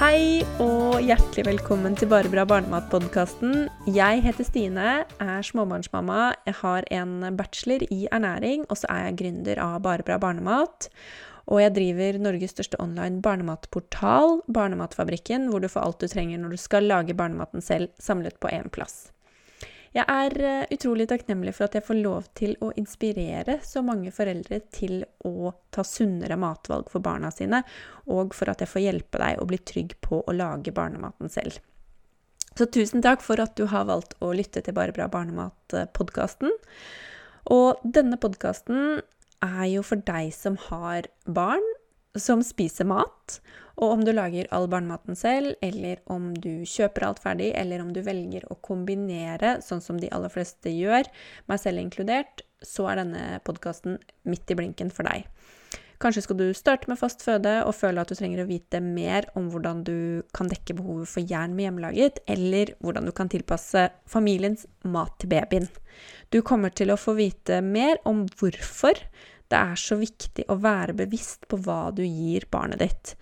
Hei og hjertelig velkommen til Bare bra barnemat-podkasten. Jeg heter Stine, er småbarnsmamma, jeg har en bachelor i ernæring, og så er jeg gründer av Bare bra barnemat. Og jeg driver Norges største online barnematportal, Barnematfabrikken, hvor du får alt du trenger når du skal lage barnematen selv, samlet på én plass. Jeg er eh, utrolig takknemlig for at jeg får lov til å inspirere så mange foreldre til å ta sunnere matvalg for barna sine, og for at jeg får hjelpe deg å bli trygg på å lage barnematen selv. Så tusen takk for at du har valgt å lytte til Bare bra barnemat-podkasten. Og denne podkasten er jo for deg som har barn, som spiser mat, og om du lager all barnematen selv, eller om du kjøper alt ferdig, eller om du velger å kombinere, sånn som de aller fleste gjør, meg selv inkludert, så er denne podkasten midt i blinken for deg. Kanskje skal du starte med fast føde og føle at du trenger å vite mer om hvordan du kan dekke behovet for jern med hjemmelaget, eller hvordan du kan tilpasse familiens mat til babyen. Du kommer til å få vite mer om hvorfor det er så viktig å være bevisst på hva du gir barnet ditt.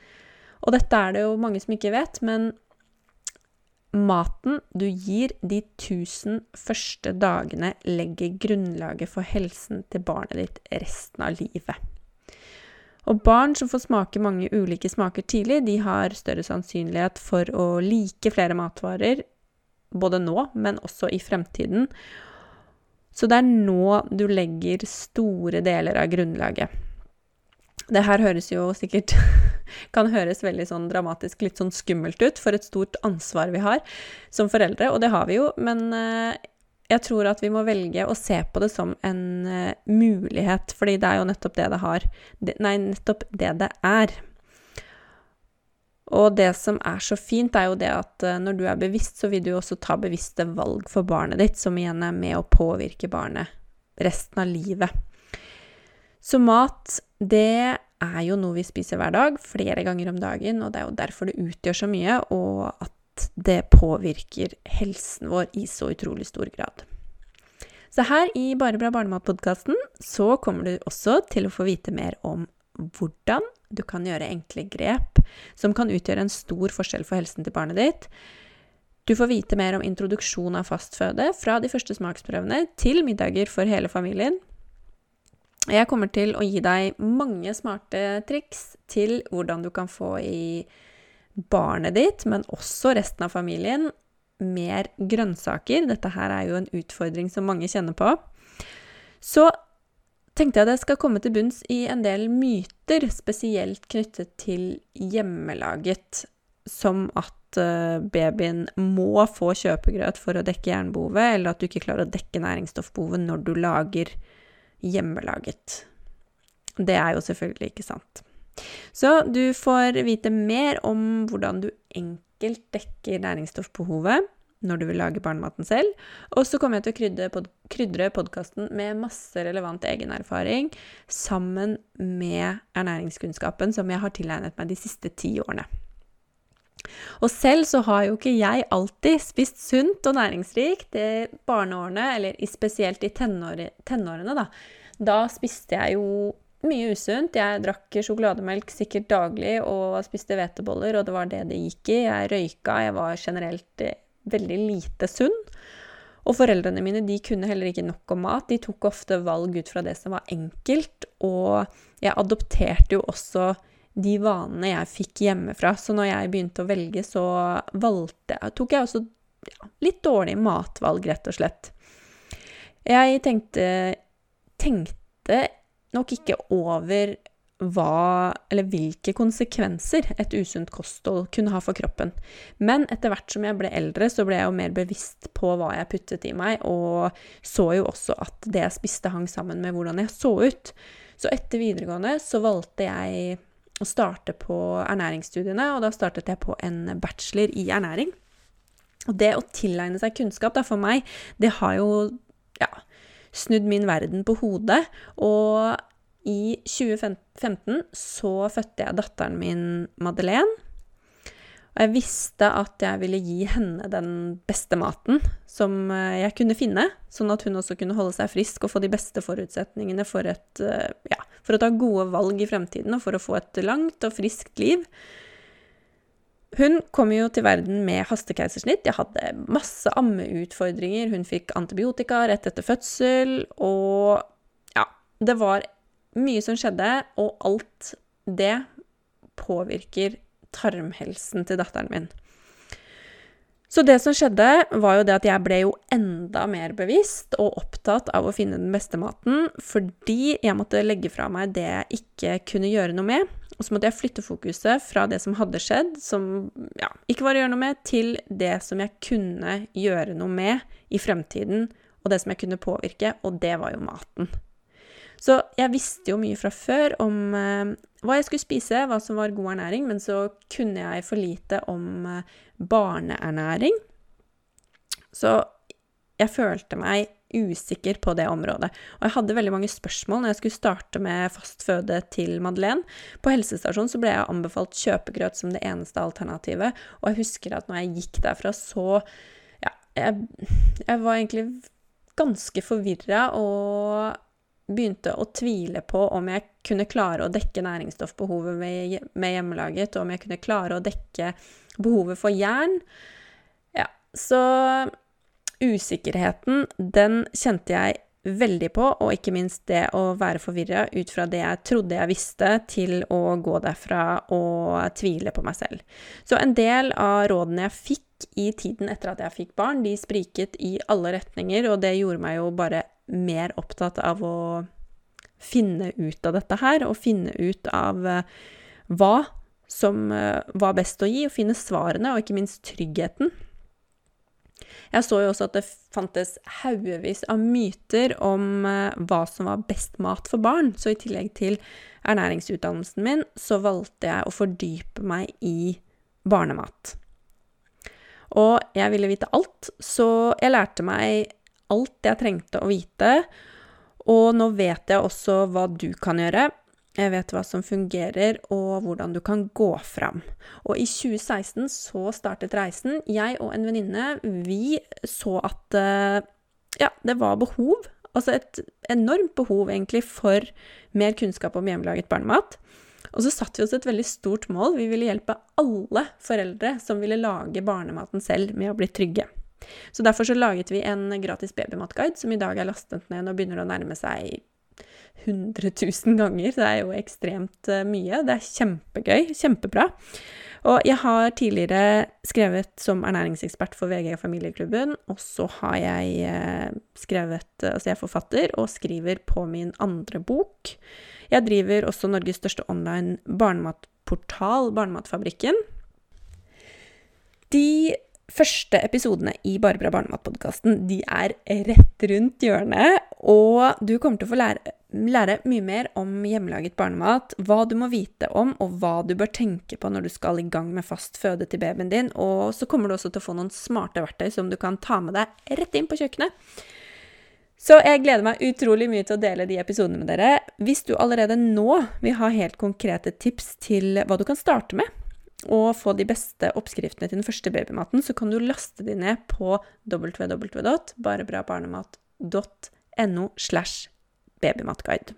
Og dette er det jo mange som ikke vet, men maten du gir de tusen første dagene, legger grunnlaget for helsen til barnet ditt resten av livet. Og barn som får smake mange ulike smaker tidlig, de har større sannsynlighet for å like flere matvarer, både nå, men også i fremtiden. Så det er nå du legger store deler av grunnlaget. Det her høres jo sikkert Kan høres veldig sånn dramatisk, litt sånn skummelt ut, for et stort ansvar vi har som foreldre, og det har vi jo, men eh, jeg tror at vi må velge å se på det som en eh, mulighet, fordi det er jo nettopp det det har Nei, nettopp det det er. Og det som er så fint, er jo det at eh, når du er bevisst, så vil du også ta bevisste valg for barnet ditt, som igjen er med å påvirke barnet resten av livet. Så mat, det er jo noe vi spiser hver dag, flere ganger om dagen, og det er jo derfor det utgjør så mye, og at det påvirker helsen vår i så utrolig stor grad. Så her i Bare bra barnemat-podkasten så kommer du også til å få vite mer om hvordan du kan gjøre enkle grep som kan utgjøre en stor forskjell for helsen til barnet ditt. Du får vite mer om introduksjon av fastføde fra de første smaksprøvene til middager for hele familien. Jeg kommer til å gi deg mange smarte triks til hvordan du kan få i barnet ditt, men også resten av familien, mer grønnsaker. Dette her er jo en utfordring som mange kjenner på. Så tenkte jeg at jeg skal komme til bunns i en del myter, spesielt knyttet til hjemmelaget, som at eh, babyen må få kjøpegrøt for å dekke jernbehovet, eller at du ikke klarer å dekke næringsstoffbehovet når du lager hjemmelaget. Det er jo selvfølgelig ikke sant. Så du får vite mer om hvordan du enkelt dekker næringsstoffbehovet når du vil lage barnematen selv. Og så kommer jeg til å krydre, pod krydre podkasten med masse relevant egenerfaring sammen med ernæringskunnskapen som jeg har tilegnet meg de siste ti årene. Og selv så har jo ikke jeg alltid spist sunt og næringsrikt i barneårene, eller spesielt i tenårene, da. Da spiste jeg jo mye usunt. Jeg drakk sjokolademelk sikkert daglig og spiste hveteboller, og det var det det gikk i. Jeg røyka, jeg var generelt veldig lite sunn. Og foreldrene mine de kunne heller ikke nok om mat. De tok ofte valg ut fra det som var enkelt. Og jeg adopterte jo også de vanene jeg fikk hjemmefra. Så når jeg begynte å velge, så valgte, tok jeg også ja, litt dårlig matvalg, rett og slett. Jeg tenkte, tenkte nok ikke over hva eller hvilke konsekvenser et usunt kosthold kunne ha for kroppen. Men etter hvert som jeg ble eldre, så ble jeg jo mer bevisst på hva jeg puttet i meg, og så jo også at det jeg spiste, hang sammen med hvordan jeg så ut. Så etter videregående så valgte jeg å starte på ernæringsstudiene, og da startet jeg på en bachelor i ernæring. Og det å tilegne seg kunnskap, da, for meg, det har jo ja, snudd min verden på hodet. Og i 2015 så fødte jeg datteren min Madeleine. Og jeg visste at jeg ville gi henne den beste maten som eh, jeg kunne finne, sånn at hun også kunne holde seg frisk og få de beste forutsetningene for, et, eh, ja, for å ta gode valg i fremtiden og for å få et langt og friskt liv. Hun kom jo til verden med hastekeisersnitt. Jeg hadde masse ammeutfordringer. Hun fikk antibiotika rett etter fødsel, og ja, det var mye som skjedde, og alt det påvirker tarmhelsen til datteren min. Så det som skjedde, var jo det at jeg ble jo enda mer bevisst og opptatt av å finne den beste maten, fordi jeg måtte legge fra meg det jeg ikke kunne gjøre noe med. Og så måtte jeg flytte fokuset fra det som hadde skjedd, som ja, ikke var å gjøre noe med, til det som jeg kunne gjøre noe med i fremtiden, og det som jeg kunne påvirke, og det var jo maten. Så jeg visste jo mye fra før om eh, hva jeg skulle spise, hva som var god ernæring, men så kunne jeg for lite om eh, barneernæring. Så jeg følte meg usikker på det området. Og jeg hadde veldig mange spørsmål når jeg skulle starte med fastføde til Madeleine. På helsestasjonen så ble jeg anbefalt kjøpegrøt som det eneste alternativet, og jeg husker at når jeg gikk derfra, så Ja, jeg, jeg var egentlig ganske forvirra og begynte å tvile på om jeg kunne klare å dekke næringsstoffbehovet med hjemmelaget, og om jeg kunne klare å dekke behovet for jern. Ja, så usikkerheten, den kjente jeg veldig på, og ikke minst det å være forvirra ut fra det jeg trodde jeg visste, til å gå derfra og tvile på meg selv. Så en del av rådene jeg fikk i tiden etter at jeg fikk barn, de spriket i alle retninger, og det gjorde meg jo bare mer opptatt av å finne ut av dette her, og finne ut av eh, hva som eh, var best å gi, og finne svarene, og ikke minst tryggheten. Jeg så jo også at det fantes haugevis av myter om eh, hva som var best mat for barn, så i tillegg til ernæringsutdannelsen min, så valgte jeg å fordype meg i barnemat. Og jeg ville vite alt, så jeg lærte meg alt jeg trengte å vite. Og nå vet jeg også hva du kan gjøre. Jeg vet hva som fungerer, og hvordan du kan gå fram. Og i 2016 så startet reisen. Jeg og en venninne, vi så at eh, ja, det var behov. Altså et enormt behov, egentlig, for mer kunnskap om hjemmelaget barnemat. Og så satte vi oss et veldig stort mål. Vi ville hjelpe alle foreldre som ville lage barnematen selv, med å bli trygge. Så derfor så laget vi en gratis babymatguide, som i dag er lastet ned og begynner å nærme seg 100 000 ganger. Det er jo ekstremt eh, mye. Det er kjempegøy. Kjempebra. Og jeg har tidligere skrevet som ernæringsekspert for VG og Familieklubben, og så har jeg eh, skrevet Altså jeg er forfatter og skriver på min andre bok. Jeg driver også Norges største online barnematportal, Barnematfabrikken. De første episodene i Barbara Barnematpodkasten de er rett rundt hjørnet, og du kommer til å få lære, lære, mye mer om hjemmelaget barnemat, hva du må vite om, og hva du bør tenke på når du skal i gang med fast føde til babyen din. Og så kommer du også til å få noen smarte verktøy som du kan ta med deg rett inn på kjøkkenet. Så jeg gleder meg utrolig mye til å dele de episodene med dere. Hvis du allerede nå vil ha helt konkrete tips til hva du kan starte med, og få de beste oppskriftene til den første babymaten, så kan du laste de ned på www.barebrabarnemat.no slash babymatguide.